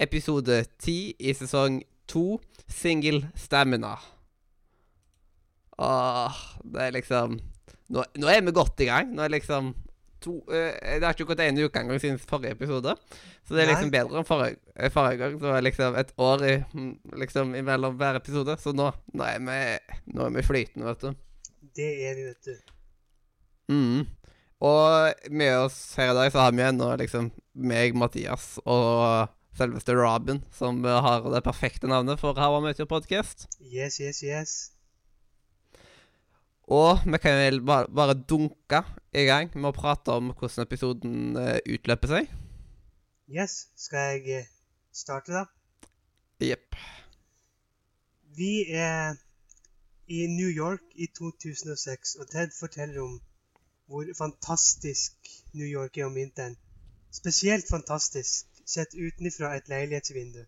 episode 10 i sesong 2, Single Stamina. Åh, det er liksom Nå, nå er vi godt i gang. Nå er liksom to uh, Det har ikke gått en uke engang siden forrige episode. Så det er liksom Nei. bedre enn forrige, eh, forrige gang. Så det var liksom et år i, mm, liksom imellom hver episode. Så nå, nå er vi Nå er vi flytende, vet du. Det er vi, vet du. Mm. Og med oss her i dag så har vi ennå liksom meg, Mathias og selveste Robin, som har det perfekte navnet for How I Met Your Podcast. Yes, yes, yes. Og vi kan vel bare, bare dunke i gang med å prate om hvordan episoden eh, utløper seg. Yes, skal jeg eh, starte, da? Jepp. Vi er i New York i 2006, og Ted forteller om hvor fantastisk New York er om vinteren. Spesielt fantastisk sett utenfra et leilighetsvindu.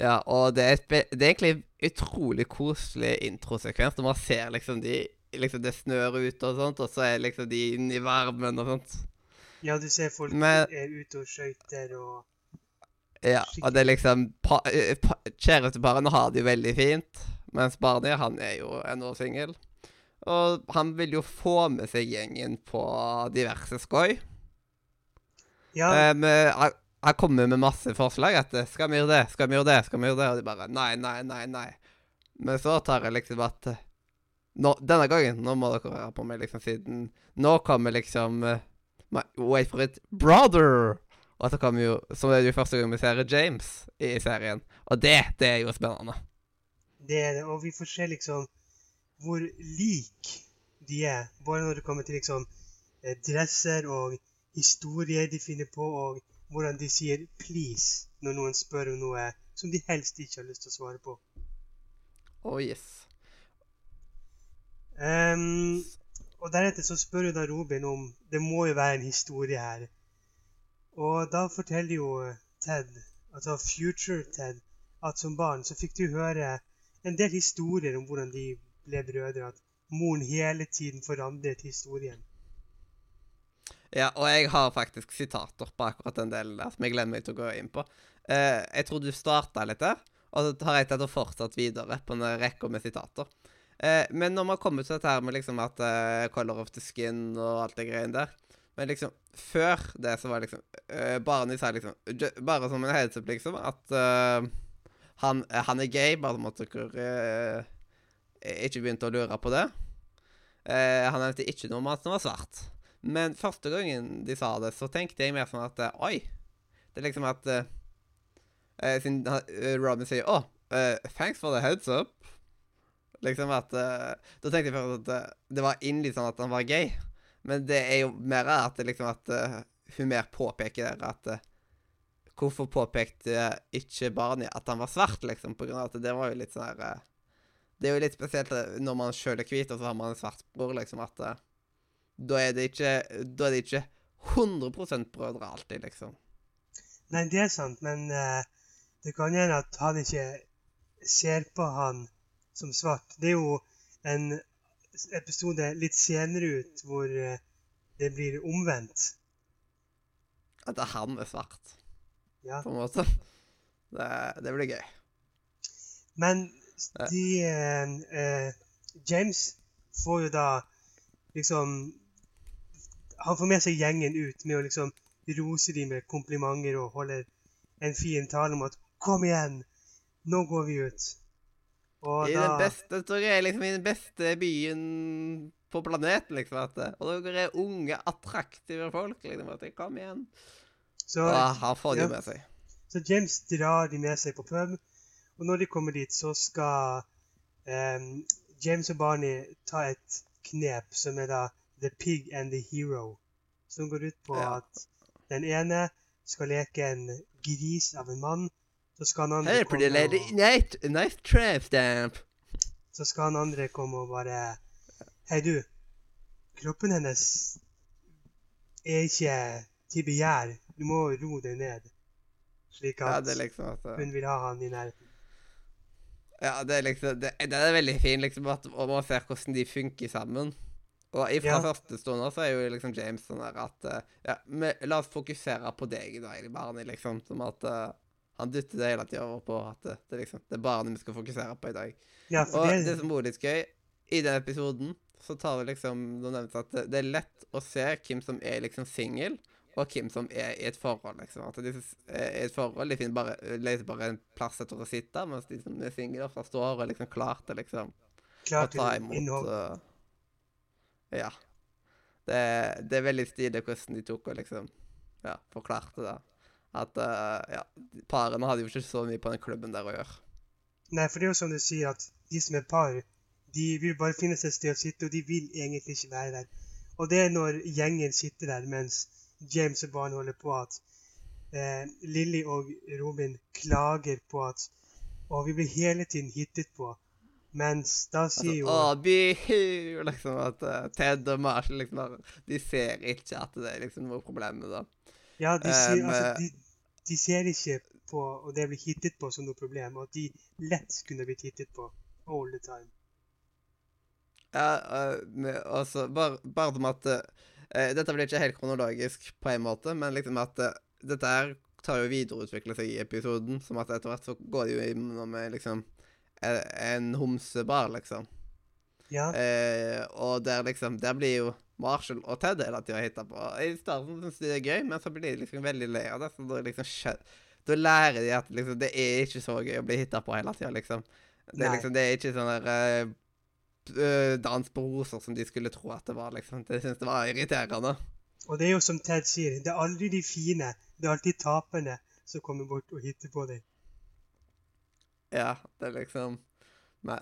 Ja, og det er, et det er egentlig utrolig koselig introsekvens man ser liksom de Liksom det snør ute og sånt, og så er liksom de inne i varmen og sånt. Ja, du ser folk Men- er ute og skøyter og Ja, og det er liksom pa, Kjæresteparene har det jo veldig fint, mens Barney, han er jo ennå singel. Og han vil jo få med seg gjengen på diverse skøy. Ja, Um, jeg kommer med masse forslag. At eh, 'Skal vi gjøre det? Skal vi gjøre det?' skal vi gjøre det? Og de bare 'Nei, nei, nei', nei. Men så tar jeg liksom at eh, nå, Denne gangen nå må dere høre på meg, liksom, siden Nå kommer liksom my, Wait for it Brother! Og så kommer jo er det jo første gang vi ser James i serien. Og det, det er jo spennende. det er det. Og vi får se liksom hvor lik de er. Bare når det kommer til liksom dresser og historier de finner på, og hvordan de sier 'please' når noen spør om noe som de helst ikke har lyst til å svare på. Oh yes. Um, og deretter så spør jo da Robin om det må jo være en historie her. Og da forteller jo Ted, altså Future Ted, at som barn så fikk du høre en del historier om hvordan de ble brødre. At moren hele tiden forandret historien. Ja, og jeg har faktisk sitater på akkurat den delen der, som jeg glemmer meg til å gå inn på. Eh, jeg tror du starta litt der, og så har jeg tatt og fortsatt videre på en rekke med sitater. Eh, men når man kommer til dette her med liksom at eh, Color of the Skin og alt det greiene der Men liksom, før det så var liksom eh, Barney sa liksom Bare som en heads up, liksom, at eh, han, han er gay, bare som at dere eh, ikke begynte å lure på det. Eh, han nevnte ikke noe om at han var svart. Men første gangen de sa det, så tenkte jeg mer sånn at eh, Oi! Det er liksom at eh, Siden uh, Robin sier Å, eh, thanks for the heads up. Liksom at uh, Da tenkte jeg først at det var innlysende sånn at han var gay. Men det er jo mer at liksom at hun mer påpeker at Hvorfor påpekte ikke Barney at han var svart, liksom? På grunn av at det var jo litt sånn her Det er jo litt spesielt når man sjøl er hvit, og så har man en svart bror, liksom, at da er det ikke Da er det ikke 100% brødre alltid, liksom. Nei, det er sant, men uh, det kan hende at han ikke ser på han som svart. Det er jo en episode litt senere ut hvor uh, det blir omvendt. At han er svart, Ja. på en måte. Det, det blir gøy. Men de uh, James får jo da liksom Han får med seg gjengen ut med å liksom rose dem med komplimenter og holder en fin tale om at 'Kom igjen! Nå går vi ut'. Og I da den beste, tror jeg, liksom, i den beste byen på planeten, liksom. At, og dere er unge, attraktive folk, liksom. At jeg, kom igjen. så, Og han får jo ja. med seg. så James drar de med seg på pub, og når de kommer dit, så skal um, James og Barney ta et knep som er da The Pig and the Hero. Som går ut på Ja. at den ene skal leke en gris av en mann, så skal han andre komme lady. og, Nice, nice tramp stamp. så skal han andre komme og bare Hei, du. Kroppen hennes er ikke til begjær. Du må ro deg ned. Slik at er liksom at uh, hun vil ha han i nærheten. Ja, det er liksom Det, det er veldig fint, liksom, at man ser hvordan de funker sammen. Og fra Ja. første stund så er jo liksom James sånn der at eh, Ja, men la oss fokusere på deg i dag, Barney, liksom. Som at uh, han dytter det hele tida over på at det, det, liksom, det er Barney vi skal fokusere på i dag. Ja, Og det, det som er litt gøy, i den episoden så tar vi liksom Det nevnte at det, det er lett å se hvem som er liksom singel, og hvem som er i et forhold, liksom. At de er i et forhold, de finner bare, leter bare en plass etter å sitte, mens de som er single, ofte står og liksom klar til liksom å ta imot Ja. Det, det er veldig stilig hvordan de tok og liksom ja, forklarte det. At uh, ja, parene hadde jo ikke så mye på den klubben der å gjøre. Nei, for det er jo som du sier, at de som er par, de vil bare finne seg et sted å sitte, og de vil egentlig ikke være der. Og det er når gjengen sitter der mens James og barnet holder på at eh, Lilly og Robin klager på at Og vi blir hele tiden hittet på. Mens da sier jo Altså, Å, bihu! Liksom at uh, Ted og Marshall liksom De ser ikke at det er liksom noe problem med det. Ja, de sier um, altså de, de ser ikke på og det blir hittet på som noe problem, og at de lett kunne blitt hittet på all the time. Ja, uh, med, altså, bare, bare som at uh, Dette blir ikke helt kronologisk på en måte, men liksom at uh, dette her tar jo videreutvikle seg i episoden. Som at etter hvert så går det jo inn med liksom en, homsebar, liksom. Ja, Eh, og der liksom Der blir jo Marshall og Ted hele tida hitta på. I starten syns de det er gøy, men så blir de liksom veldig lei av det. Så da liksom Da lærer de at liksom det er ikke så gøy å bli hitta på hele tida, liksom. Det liksom Det er ikke sånn der øh, dans på roser som de skulle tro at det var, liksom. Det syns det var irriterende. og det er jo som Ted sier, det er aldri de fine, det er alltid taperne som kommer bort og hitter på deg. Ja, det er liksom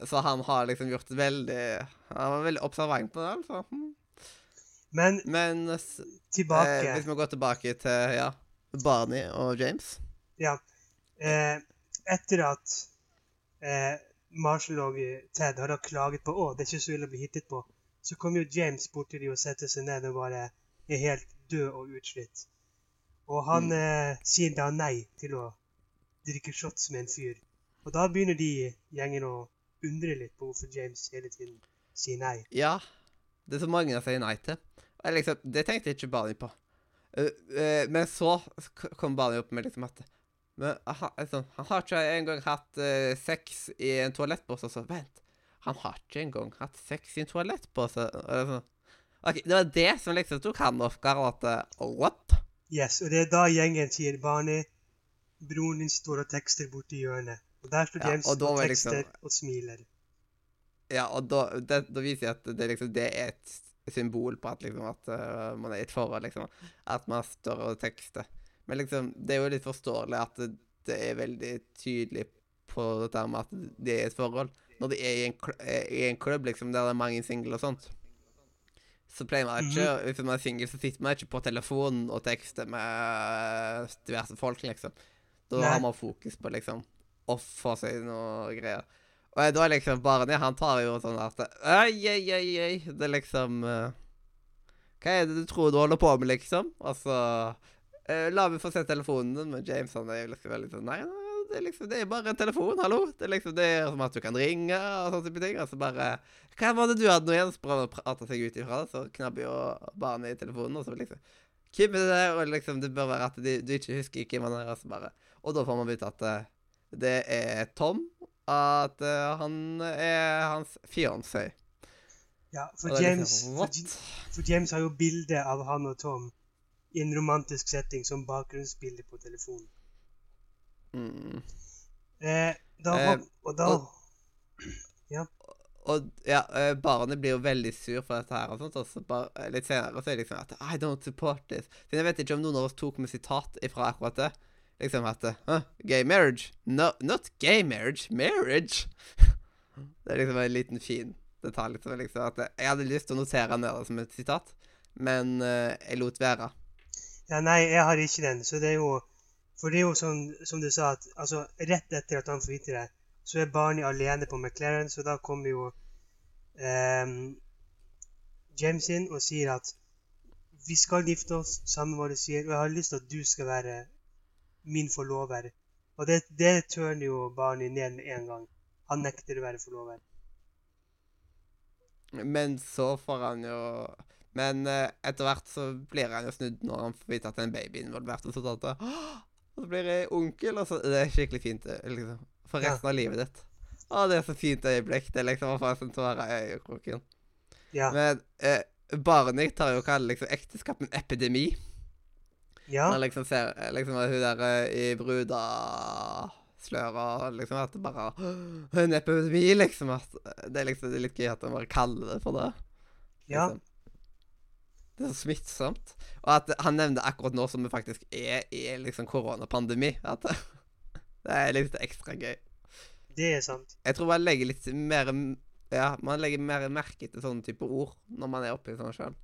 Så han har liksom gjort veldig Han var veldig observant på det, altså. Hm. Men Men tilbake Eh, hvis vi går tilbake til ja, Barney og James Ja. Eh, etter at eh, Marshall og Ted har da klaget på å, det er ikke så ille å bli hittet på, så kom jo James bort til de og setter seg ned og bare er helt død og utslitt. Og han Mm. eh, sier da nei til å drikke shots med en fyr. Og da begynner de gjengen å undre litt på hvorfor James hele tiden sier nei. Ja, det er så mange jeg sier nei til. Og liksom, det tenkte ikke Barney på. Eh, eh, men så kom Barney opp med liksom at men, han, liksom, han har ikke engang hatt eh, sex i en toalettpose. Så vent, han har ikke engang hatt sex i en toalettpose. Og det er sånn, ok, Det var det som liksom tok han off guard. At what? Yes, og det er da gjengen sier Barney, broren din står og tekster borti hjørnet. Og der står Ja, James og og tekster liksom- og smiler. Ja, og da, det, da viser jeg at det, liksom, det er et symbol på at, liksom, at uh, man er i et forhold, liksom. At man står og tekster. Men liksom, det er jo litt forståelig at det, det er veldig tydelig på dette med at det er et forhold. Når det er i en, er i en klubb liksom, der det er mange single og sånt, så pleier man ikke Hvis man er singel, så sitter man ikke på telefonen og tekster med øh, diverse folk, liksom. Da Nei. har man fokus på liksom få seg noe greier. Og da er liksom barnet han tar jo sånn at Oi, oi, oi, oi. Det er liksom uh, Hva er det du tror du holder på med, liksom? Altså uh, La meg få se telefonen din. Men James han er jo liksom veldig sånn Nei, det er liksom Det er bare en telefon, hallo. Det er liksom Det er som at du kan ringe og sånne type ting. Og så bare Hva var det du hadde nå igjen? Så prøver å seg ut ifra så knabber jo barnet i telefonen, og så liksom Hvem er det? der? Og liksom Det bør være at de, du ikke husker hvem han er, og bare Og da får man vite at eh, det er Tom, at uh, han er hans fiancé. Ja, for James, for, for James har jo bilde av han og Tom i en romantisk setting som bakgrunnsbilde på telefonen. Mm. Eh, da, Eh, og da og- Og ja, eh, barnet blir jo veldig sur for dette her, og sånt, og så bare, eh, litt senere så er det liksom at I don't support this. Så jeg vet ikke om noen av oss tok med sitat ifra akkurat det. Liksom at huh, Gay marriage? No, not gay marriage. Marriage! det er liksom en liten fin detalj. Liksom, liksom at Jeg hadde lyst til å notere ned det som et sitat, men uh, jeg lot være. Ja, nei, jeg har ikke den. Så det er jo For det er jo sånn som du sa, at altså, rett etter at han får vite det, så er Barney alene på McLaren, så da kommer jo ehm, James inn og sier at vi skal gifte oss, samme hva du sier, og jeg har lyst til at du skal være min forlover. Og det, det tørner jo Barney ned med en gang. Han nekter å være forlover. Men så får han jo Men eh, etter hvert så blir han jo snudd når han får vite at det er en baby involvert. Og så, og så blir jeg onkel, og så Det er skikkelig fint eh, liksom, for Ja. resten av livet ditt. Å, det er så fint øyeblikk. Det er liksom å få en tåre i øyekroken. Ja. Men eh, Barney tar jo og kaller liksom ekteskap en epidemi. Ja. Når liksom ser eh, liksom hun der eh, i brudaslør og liksom at det bare Hun er En epidemi, liksom. At det er liksom det er litt gøy at hun bare kaller det for det. ja. liksom. Det er så smittsomt. Og at han nevner akkurat nå som vi faktisk er i liksom koronapandemi. At det er litt ekstra gøy. Det er sant. Jeg tror man legger litt mer Ja, man legger mer merke til sånne type ord når man er oppi sånn sjøl.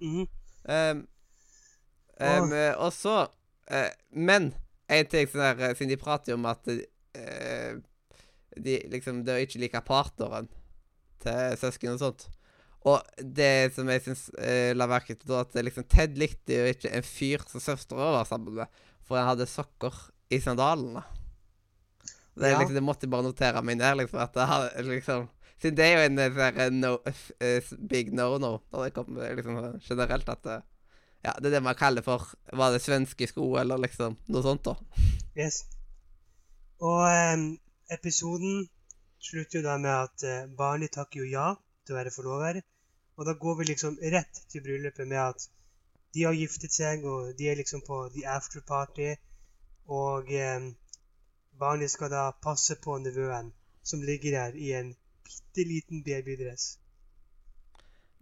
Mm. Um, um, og så uh, Men en ting sånn der, siden de prater jo om at uh, de liksom dør ikke like partneren til søsken og sånt. Og det som jeg syns eh, la merke til, da, at det liksom Ted likte jo ikke en fyr som søstera var sammen med, for han hadde sokker i sandalene. Det, Ja. liksom, det måtte jeg bare notere meg ned, liksom, at det liksom Siden det er jo en eh, sånn no, uh, big no-no når det kommer liksom generelt at eh, Ja, det er det man kaller for Var det svenske sko, eller liksom noe sånt, da? Yes. Og em, episoden slutter jo da med at eh, Barney takker jo ja til å være forlover. Og da går vi liksom rett til bryllupet med at de har giftet seg, og de er liksom på the after party. Og em, Barney skal da passe på nevøen, som ligger der i en bitte liten babydress.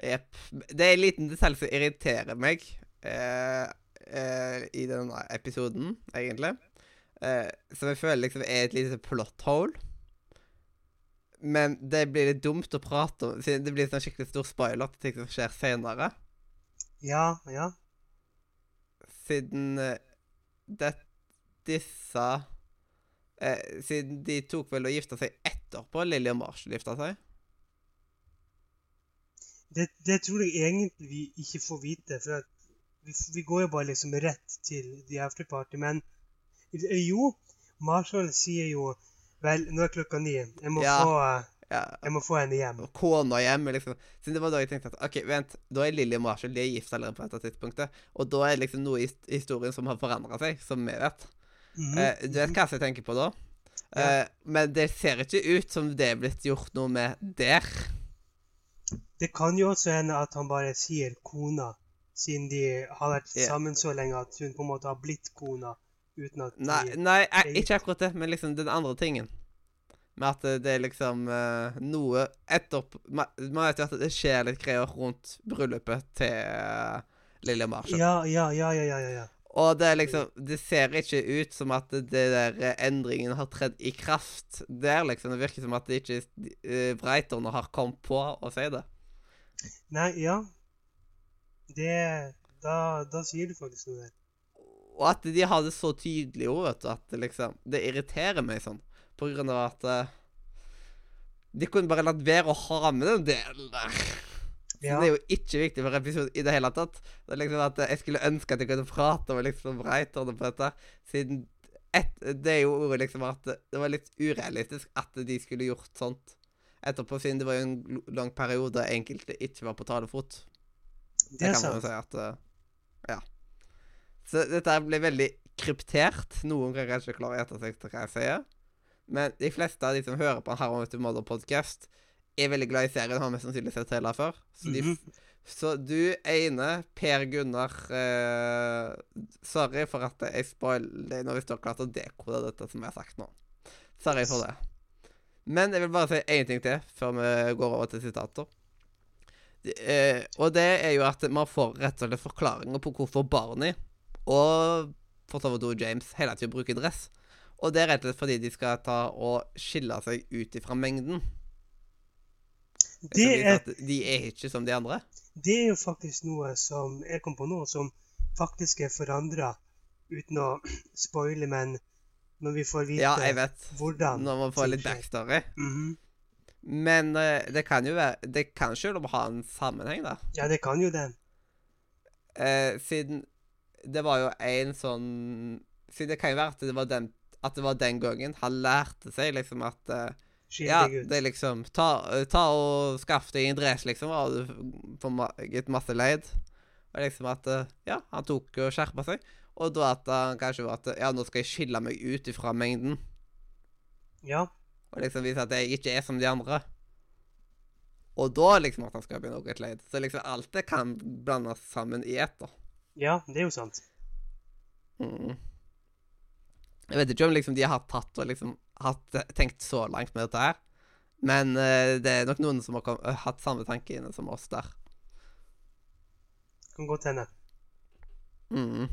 Jepp. Det er en liten detalj som irriterer meg eh, eh, i denne episoden, egentlig. Eh, som jeg føler liksom er et lite plot hole. Men det blir litt dumt å prate om, siden det blir sånn skikkelig stor spoiler til ting som skjer senere. Ja, ja. Siden eh, det, disse eh, Siden de tok vel og gifta seg etterpå Lilly og Marshall gifta seg. Det, det tror jeg egentlig vi ikke får vite. For at vi, går jo bare liksom rett til the afterparty. Men eh, jo, Marshall sier jo Vel, nå er klokka ni. Jeg må, Ja. få, Ja, jeg må få henne hjem. og kona hjemme, liksom. Siden det var da jeg tenkte at OK, vent, da er Lilly og Marshall de er gift allerede på dette tidspunktet. Og da er det liksom noe i historien som har forandra seg, som vi vet. Mhm. Eh, du vet hva jeg tenker på da? Ja. Eh, men det ser ikke ut som det er blitt gjort noe med der. Det kan jo også hende at han bare sier kona, siden de har vært yeah. sammen så lenge at hun på en måte har blitt kona. Uten at Nei, de nei eh, er ikke akkurat det, men liksom den andre tingen. Med at eh, det er liksom uh, noe etterpå Man vet jo at det skjer litt greier rundt bryllupet til uh, Lilly og Marshall. ja, ja, ja, ja, ja, ja. Og det er liksom Det ser ikke ut som at det der eh, endringen har tredd i kraft der, liksom. Det virker som at det ikke Breiterne har kommet på å si det. Nei, ja. Det Da, da sier du faktisk noe der. Og at de har det så tydelig òg, vet du, at det liksom Det irriterer meg sånn. På grunn av at uh, De kunne bare latt være å ha med den delen der. Ja. Det er jo ikke viktig for episoden i det hele tatt. Det er liksom at Jeg skulle ønske at jeg kunne prate med liksom Breiterne på dette, siden et, det er jo ordet liksom at det var litt urealistisk at de skulle gjort sånt etterpå, siden det var jo en lang periode enkelte ikke var på talefot. Det kan man jo si at uh, Ja. Så dette blir veldig kryptert. Noen kan kanskje klare å til hva jeg sier. Men de fleste av de som hører på Harry to Mother podcast, er veldig glad i serien, har mest sannsynlig sett hele før. Så, de, Mhm. så du ene, Per Gunnar uh, Sorry for at jeg spoiler deg når vi står klart Å dekode dette som jeg har sagt nå. Sorry for det. Men jeg vil bare si én ting til før vi går over til sitater. Eh, og det er jo at man får rett og slett forklaringer på hvorfor Barney og for så vidt James hele tiden bruker dress. Og det er rett og slett fordi de skal ta og skille seg ut ifra mengden. Det er, de er ikke som de andre. det er jo faktisk noe som jeg kom på nå, som faktisk er forandra, uten å spoile, men når vi får vite Ja, jeg vet. hvordan Når man får litt backstory. backstory. Mhm. Men eh, det kan jo være Det kan selv ha en sammenheng, da. Ja, det kan jo det. Eh, siden det var jo en sånn Siden det kan jo være at det var den, at det var den gangen han lærte seg liksom at eh, Ja, det er liksom Ta, ta og skaff deg en dress, liksom, og du får gitt masse leid. Og liksom at eh, Ja, han tok og skjerpa seg. Og da at han kanskje var at Ja, nå skal jeg skille meg ut ifra mengden. Ja, Og liksom vise at jeg ikke er som de andre. Og da liksom at han skal bli noe leid. Så liksom alt det kan blandes sammen i ett, da. ja, det er jo sant. Mm. Jeg vet ikke om liksom de har tatt og liksom hatt, tenkt så langt med dette her. Men uh, det er nok noen som har kom, uh, hatt samme tanke inne som oss der. Kan godt hende. Mm.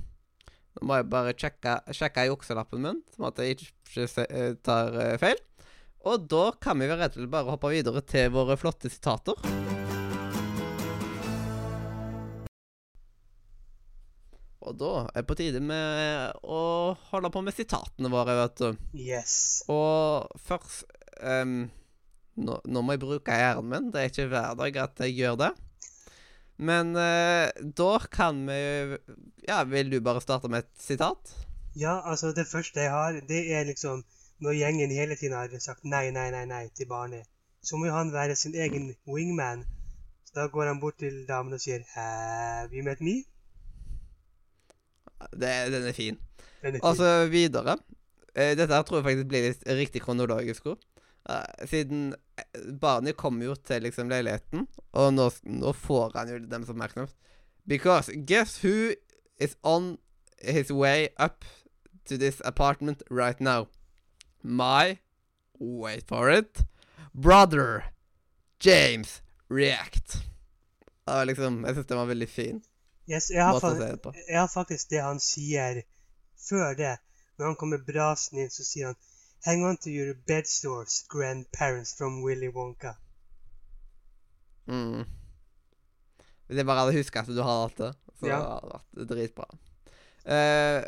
Nå må jeg bare sjekke, sjekke jukselappen min, sånn at jeg ikke eh, tar uh, feil. Og da kan vi rett og slett bare hoppe videre til våre flotte sitater. Og da er det på tide med å holde på med sitatene våre, vet du. Yes. Og først um, nå, nå må jeg bruke hjernen min. Det er ikke hver dag at jeg gjør det. Men uh, da kan vi Ja, vil du bare starte med et sitat? Ja, altså, det første jeg har, det er liksom når gjengen hele tiden har sagt nei, nei, nei, nei til barnet. Så må jo han være sin egen wingman. Så da går han bort til damen og sier Have you met me? Det, den er fin. Den er fin. Altså, videre. Eh, dette her tror jeg faktisk blir litt riktig kronologisk Ord. siden Barney barnet kommer jo til liksom leiligheten, og nå, nå får han jo deres oppmerksomhet. Because guess who is on his way up to this apartment right now? My Wait for it. Brother James React. Det var liksom Jeg syns den var veldig fin. Yes, jeg, har faktisk, jeg har faktisk det han sier før det. Når han kommer brasende inn, så sier han Hang on to your bedstores, grandparents from Willy Wonka. Mm. Hvis jeg bare hadde huska at du har alt det, så Ja. hadde det vært dritbra. Uh,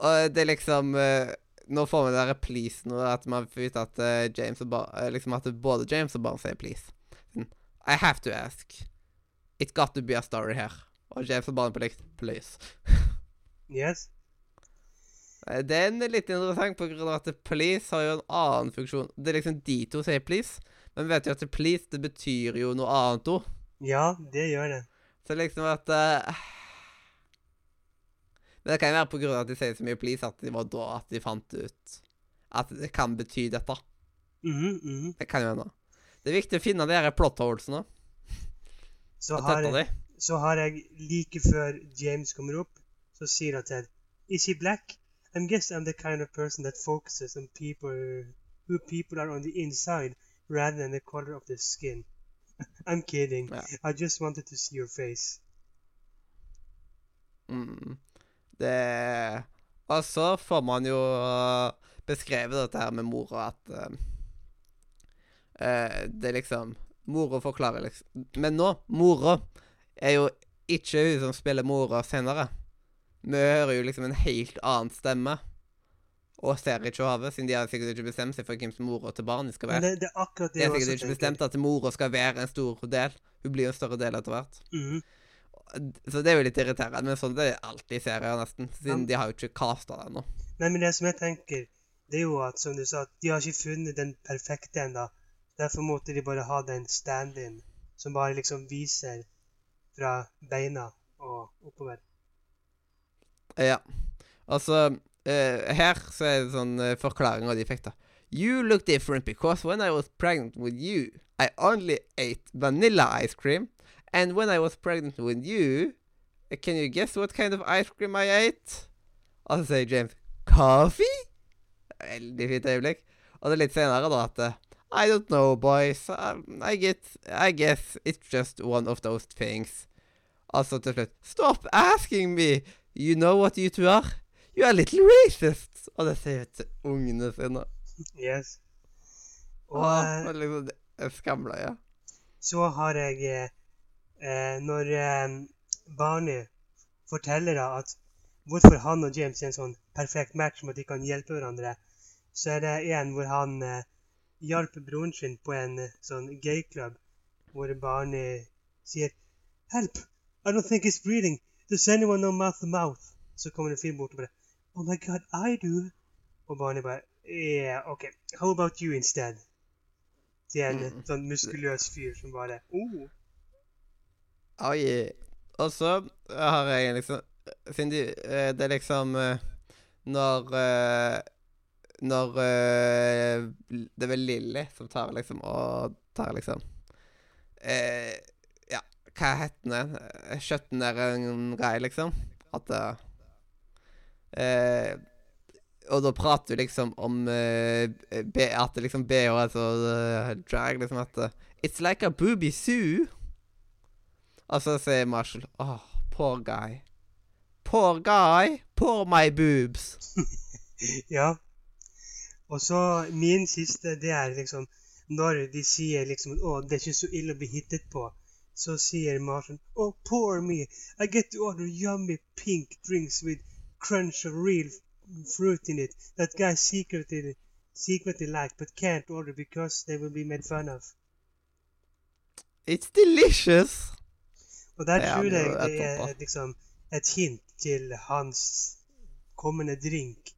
og det er liksom eh, Nå får vi den derre please nå, at man får vite at uh, James og bar, eh, liksom at både James og barn sier please. Sånn, I have to ask. It got to be a story here. Og James og barn på likt please. Yes? Eh, Den er litt interessant på grunn av at please har jo en annen funksjon. Det er liksom de to sier please, men vet jo at please det betyr jo noe annet ord. Ja, det gjør det. Så liksom at eh, Men det kan jo være av at de sier så mye please at det var da at de fant ut at det kan bety dette. Mm -hmm. Det kan jo hende. Det er viktig å finne de plot holesene Så, så har jeg like før James kommer opp, så sier han til Is he black? I guess I'm the kind of person that focuses on people who people are on the inside rather than the color of their skin. I'm kidding. Ja. I just wanted to see your face. Mm. Det Og så får man jo eh, beskrevet dette her med mora at eh, Det er liksom Mora forklarer liksom Men nå, mora er jo ikke hun som spiller mora senere. Vi hører jo liksom en helt annen stemme. Og ser ikke havet, siden de har sikkert ikke bestemt seg for hvem som mora til barnet skal Men være. det, det er akkurat det De har sikkert ikke bestemt at mora skal være en stor del. Hun blir jo en større del etter hvert. Mhm. Så det er jo litt irriterende, men sånn det er alltid i serier, nesten. Siden Ja. de har jo ikke casta det ennå. Nei, men det som jeg tenker, det er jo at, som du sa, at de har ikke funnet den perfekte ennå. Derfor måtte de bare ha den stand-in som bare liksom viser fra beina og oppover. Ja. Altså, uh, her så er det sånn uh, forklaring av de fikk, da. You look different because when I was pregnant with you, I only ate vanilla ice cream. And when I was pregnant with you, uh, can you guess what kind of ice cream I ate? Og så sier James Coffee? Veldig fint øyeblikk. Og det er litt senere, da, at eh, I don't know, boys. Um, I, get, I guess it's just one of those things. Altså til slutt Stop asking me! You know what you two are? You are little racist! Og det sier jeg til ungene sine. Yes. Og Åh, eh, og liksom, er skamløye. så har jeg eh, eh, Når eh, barnet forteller da at hvorfor han og James er en sånn perfekt match med at de kan hjelpe hverandre, så er det en hvor han eh, hjalp broren sin på en eh, sånn gayklubb, hvor Barney sier Help! I don't think he's breathing. Does anyone know mouth to mouth? Så kommer en fyr bort og bare Oh my god, I do. Og Barney bare Yeah, OK. How about you instead? Til en Mm. sånn muskuløs fyr som bare Oh. Oi. Og så har jeg liksom Siden de, eh, det er liksom eh, Når eh, Når eh, Det er vel Lilly som tar liksom og tar liksom eh, Ja, hva heter den? Eh, Skjøttenæren-greie, liksom. At eh, eh, Og da prater vi liksom om uh, B, At liksom BH er så eh, drag, liksom at uh, It's like a booby zoo. Og så sier Marshall Åh, poor guy. Poor guy. Poor my boobs. Ja. Og så min siste, det er liksom Når de sier liksom Å, det er ikke så ille å bli hittet på, så sier Martin Oh, poor me. I get to order yummy pink drinks with crunch of real fruit in it that guys secretly secretly like but can't order because they will be made fun of. It's delicious. Og der tror jeg det er liksom et hint til hans kommende drink.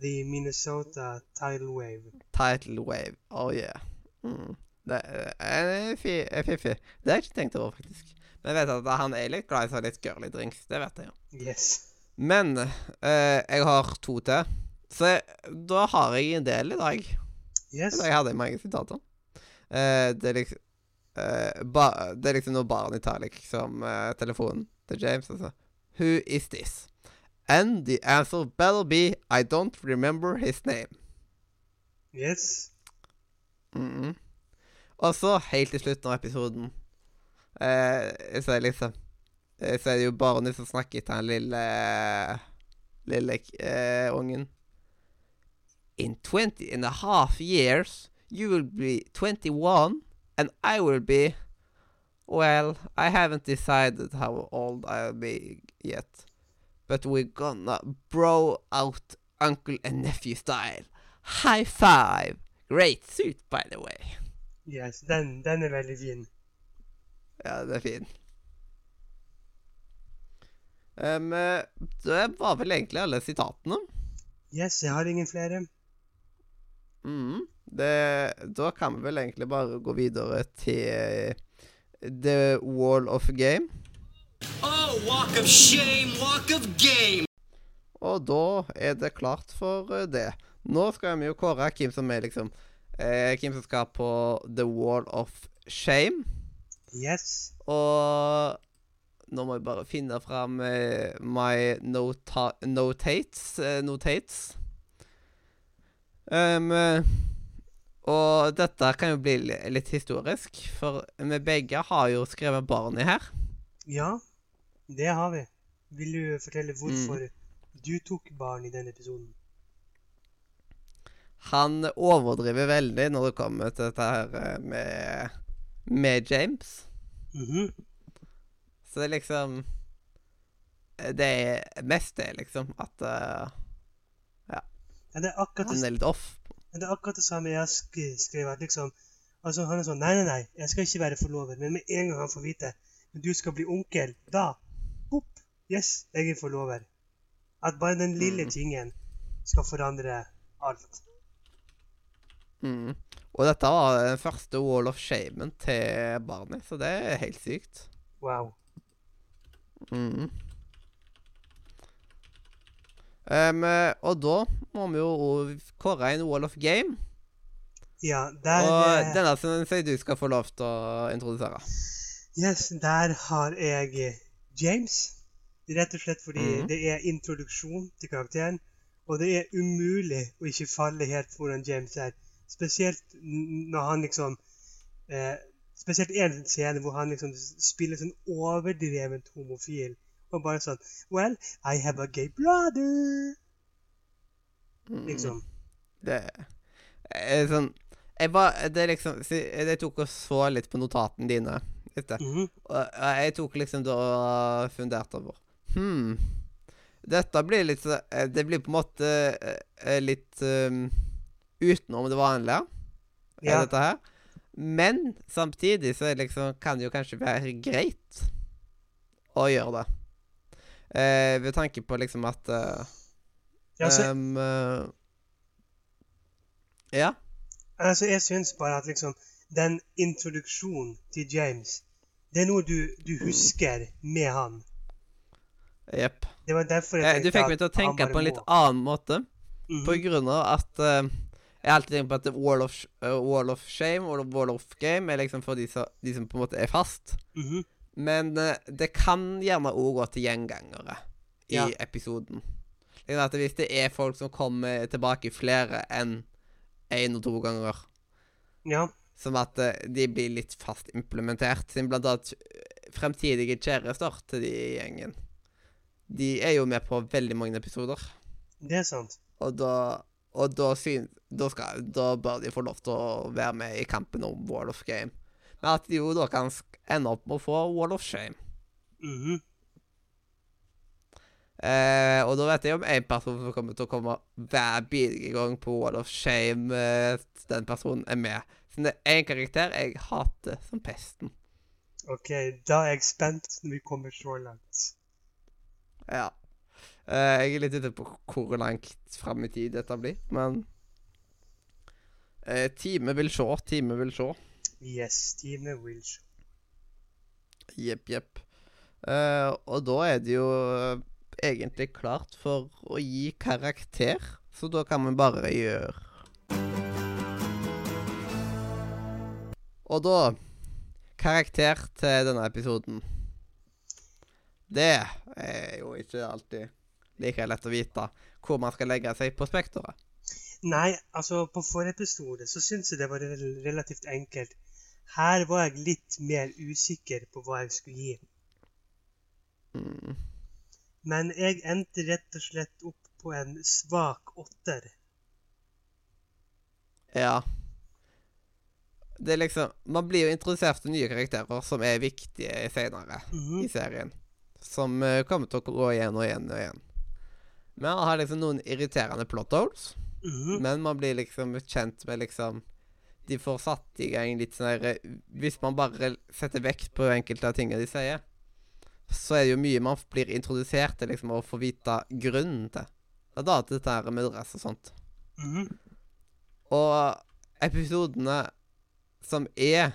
The Minnesota Tidal Wave. Tidal wave. Oh yeah. Mm. Det er fiffig. Det har jeg ikke tenkt over, faktisk. Men jeg vet at han er litt glad i sånn litt girly drinks. Det vet jeg jo. Yes. Men eh, jeg har to til. Så da har jeg en del i dag. Yes. Jeg hadde mange sitater. Eh, det er liksom eh, ba, Det er liksom når barnet tar liksom uh, telefonen til James altså. Who is this? And the answer better be I don't remember his name. Yes. Mhm. Og så, helt til slutten av episoden, eh, så er det liksom eh, Så er det jo barnet som snakker til den lille Lille eh, ungen. In 20 and a half years, you will be 21, and I will be Well, I haven't decided how old I'll be yet. But we're gonna bro out uncle and nephew style. High five! Great suit, by the way. Yes. Den, den er veldig fin. Ja, det er fin. Um, det var vel egentlig alle sitatene. Yes, jeg har ingen flere. Mhm. Det, da kan vi vel egentlig bare gå videre til The Wall of Game. Oh, walk of shame, walk of game. Og da er det klart for det. Nå skal vi jo kåre hvem som er liksom eh, Hvem som skal på The Wall of Shame. Yes. Og nå må jeg bare finne fram eh, my nota notates. eh, notates. Um, eh, og dette kan jo bli litt historisk, for vi begge har jo skrevet Barney her. Ja, det har vi. Vil du fortelle hvorfor du tok barn i den episoden? Han overdriver veldig når det kommer til dette her eh, med, med James. Mhm. Så det er liksom eh, Det er mest det, liksom, at uh, Ja, det er akkurat han er litt off. Det, er akkurat det samme jeg har skrevet. liksom, altså Han er sånn Nei, nei, nei, jeg skal ikke være forlover. Men med en gang han får vite at du skal bli onkel, da Bopp! Yes, jeg er forlover. At bare den lille tingen skal forandre alt. Mm. Og dette var den første Wall of Shamen til Barney, så det er helt sykt. Wow. Mm. Em, og da må vi jo kåre en Wall of Game. Ja, der Og eh, denne syns jeg du skal få lov til å introdusere. Yes, der har jeg eh, James. Rett og slett fordi Mhm. det er introduksjon til karakteren. Og det er umulig å ikke falle helt for hvordan James er. Spesielt når han liksom eh, Spesielt en scene hvor han liksom spiller sånn overdrevent homofil. Og bare sånn Well, I have a gay brother. Mm. Liksom. Det er sånn Jeg var Det er liksom Jeg tok og så litt på notatene dine. Vet mm -hmm. Og jeg tok liksom da og funderte over Hmm. Dette blir litt eh, Det blir på en måte eh, litt um, utenom det vanlige, Ja. dette her. Men samtidig så liksom, kan det jo kanskje være greit å gjøre det. Eh, ved tanke på liksom at uh, Ja, så, um, uh, Ja. altså, jeg syns bare at liksom den introduksjonen til James, det er noe du, du husker med han. Jepp. Det var derfor jeg tenkte at du fikk meg til å tenke på en litt annen måte. Mhm. På grunn av at uh, Jeg har alltid tenkt på at Wall of, eh, wall of Shame og Wall of Game er liksom for de som, de som på en måte er fast. Mhm. Men eh, det kan gjerne òg gå til gjengangere i Ja. episoden. At Hvis det er folk som kommer tilbake flere enn én og to ganger, Ja. som at eh, de blir litt fast implementert, siden blant annet eh, fremtidige kjærester til de i gjengen. De er jo med på veldig mange episoder. Det er sant. Og da, og da, syn, da, skal, da bør de få lov til å være med i kampen om Wall of Game. Men at de jo da kan sk- ende opp med å få Wall of Shame. Mhm. Eh, og da vet jeg om en person som kommer til å komme hver bidige gang på Wall of Shame. Eh, den personen er med. Så det er en karakter jeg hater som pesten. OK, da er jeg spent når vi kommer så langt. Ja. Eh, jeg er litt ute på hvor langt fram i tid dette blir, men eh, Time vil se, time vil se. Yes, Time will show. Jepp, jepp. Uh, og da er det jo eh, egentlig klart for å gi karakter, så da kan vi bare gjøre Og da Karakter til denne episoden. Det er jo ikke alltid like lett å vite hvor man skal legge seg på spekteret. Nei, altså, på forrige episode så syns jeg det var relativt enkelt. Her var jeg litt mer usikker på hva jeg skulle gi. Mm. Men jeg endte rett og slett opp på en svak åtter. Ja. Det er liksom Man blir jo introdusert til nye karakterer som er viktige senere -hmm. i serien. Som eh, kommer til å gå igjen og igjen og igjen. Men han har liksom noen irriterende plot holes. Mhm. Men man blir liksom kjent med liksom De får satt i gang litt sånn her Hvis man bare setter vekt på enkelte av tingene de sier, så er det jo mye man blir introdusert til liksom å få vite grunnen til. Og da til dette her med dress og sånt. Mhm. Og episodene som er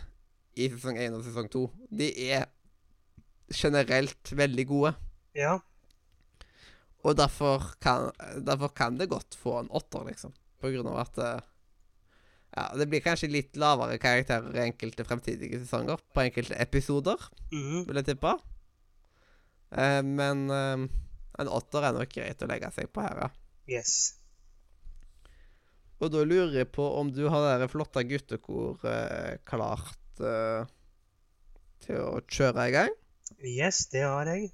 i sesong 1 og sesong 2, de er generelt veldig gode. Ja. Og derfor kan, derfor kan det godt få en åtter, liksom. På grunn av at eh, Ja, det blir kanskje litt lavere karakterer i enkelte fremtidige sesonger. På enkelte episoder, mm. vil jeg tippe. Uh, men uh, en åtter er nok greit å legge seg på her, ja. Yes. Og da lurer jeg på om du har det flotte guttekor eh, klart uh, til å kjøre i gang? Yes, det har jeg.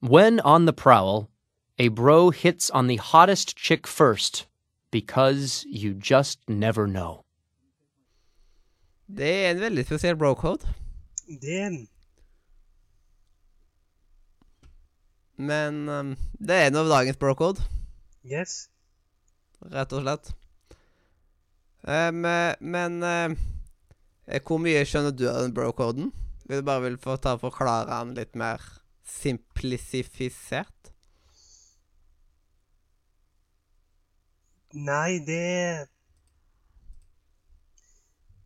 When on the prowl, a bro hits on the hottest chick first because you just never know. Det er en veldig spesiell bro-code, Det er den. men um, det er en av dagens bro-code, Yes. rett og slett. Um, men eh, hvor mye skjønner du av den bro-coden? Vil du bare vil få ta og forklare den litt mer simplisifisert? Nei, det er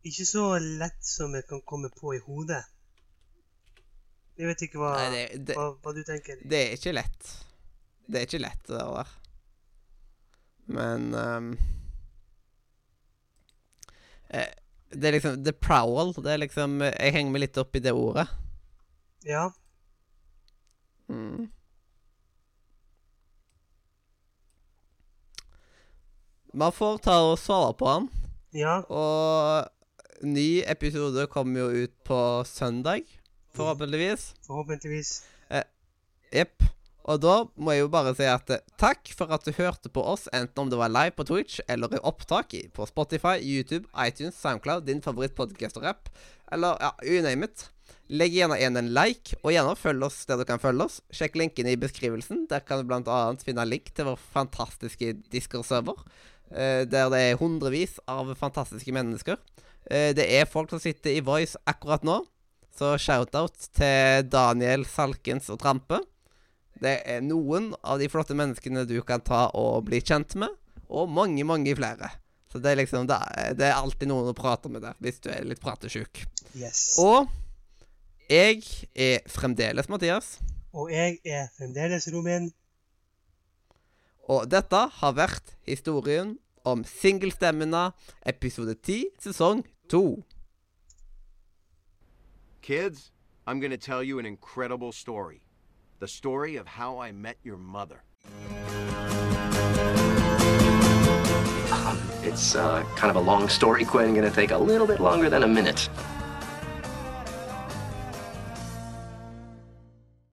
ikke så lett som jeg kan komme på i hodet. Jeg vet ikke hva, Nei, det, det, hva, hva du tenker. det er ikke lett. Det er ikke lett, det der. Men um, eh, Det er liksom The Prowl. Det er liksom Jeg henger meg litt opp i det ordet. Ja. Mm. Man får ta og svare på han. Ja. Og ny episode kommer jo ut på søndag, forhåpentligvis. Forhåpentligvis. Jepp. Og da må jeg jo bare si at eh, takk for at du hørte på oss, enten om det var live på Twitch eller i opptak på Spotify, YouTube, iTunes, Soundcloud, din favoritt-podkast og rapp, eller ja, you name it. Legg gjerne igjen en like, og gjerne følg oss der du kan følge oss. Sjekk linken i beskrivelsen. Der kan du annet finne link til vår fantastiske Discord-server, eh, der det er hundrevis av fantastiske mennesker. Eh, det er folk som sitter i Voice akkurat nå, så shout-out til Daniel Salkens og Trampe. Det er noen av de flotte menneskene du kan ta og bli kjent med, og mange, mange flere. Så det er liksom det er alltid noen å prate med der, hvis du er litt pratesjuk. Yes. Og jeg er fremdeles Mathias, Og jeg er fremdeles Romin. og dette har vært historien om singelstemmene, episode 10, sesong 2. Kids, I'm going to tell you an incredible story. The story of how I met your mother. It's uh, kind of a long story, Quinn. Gonna take a little bit longer than a minute.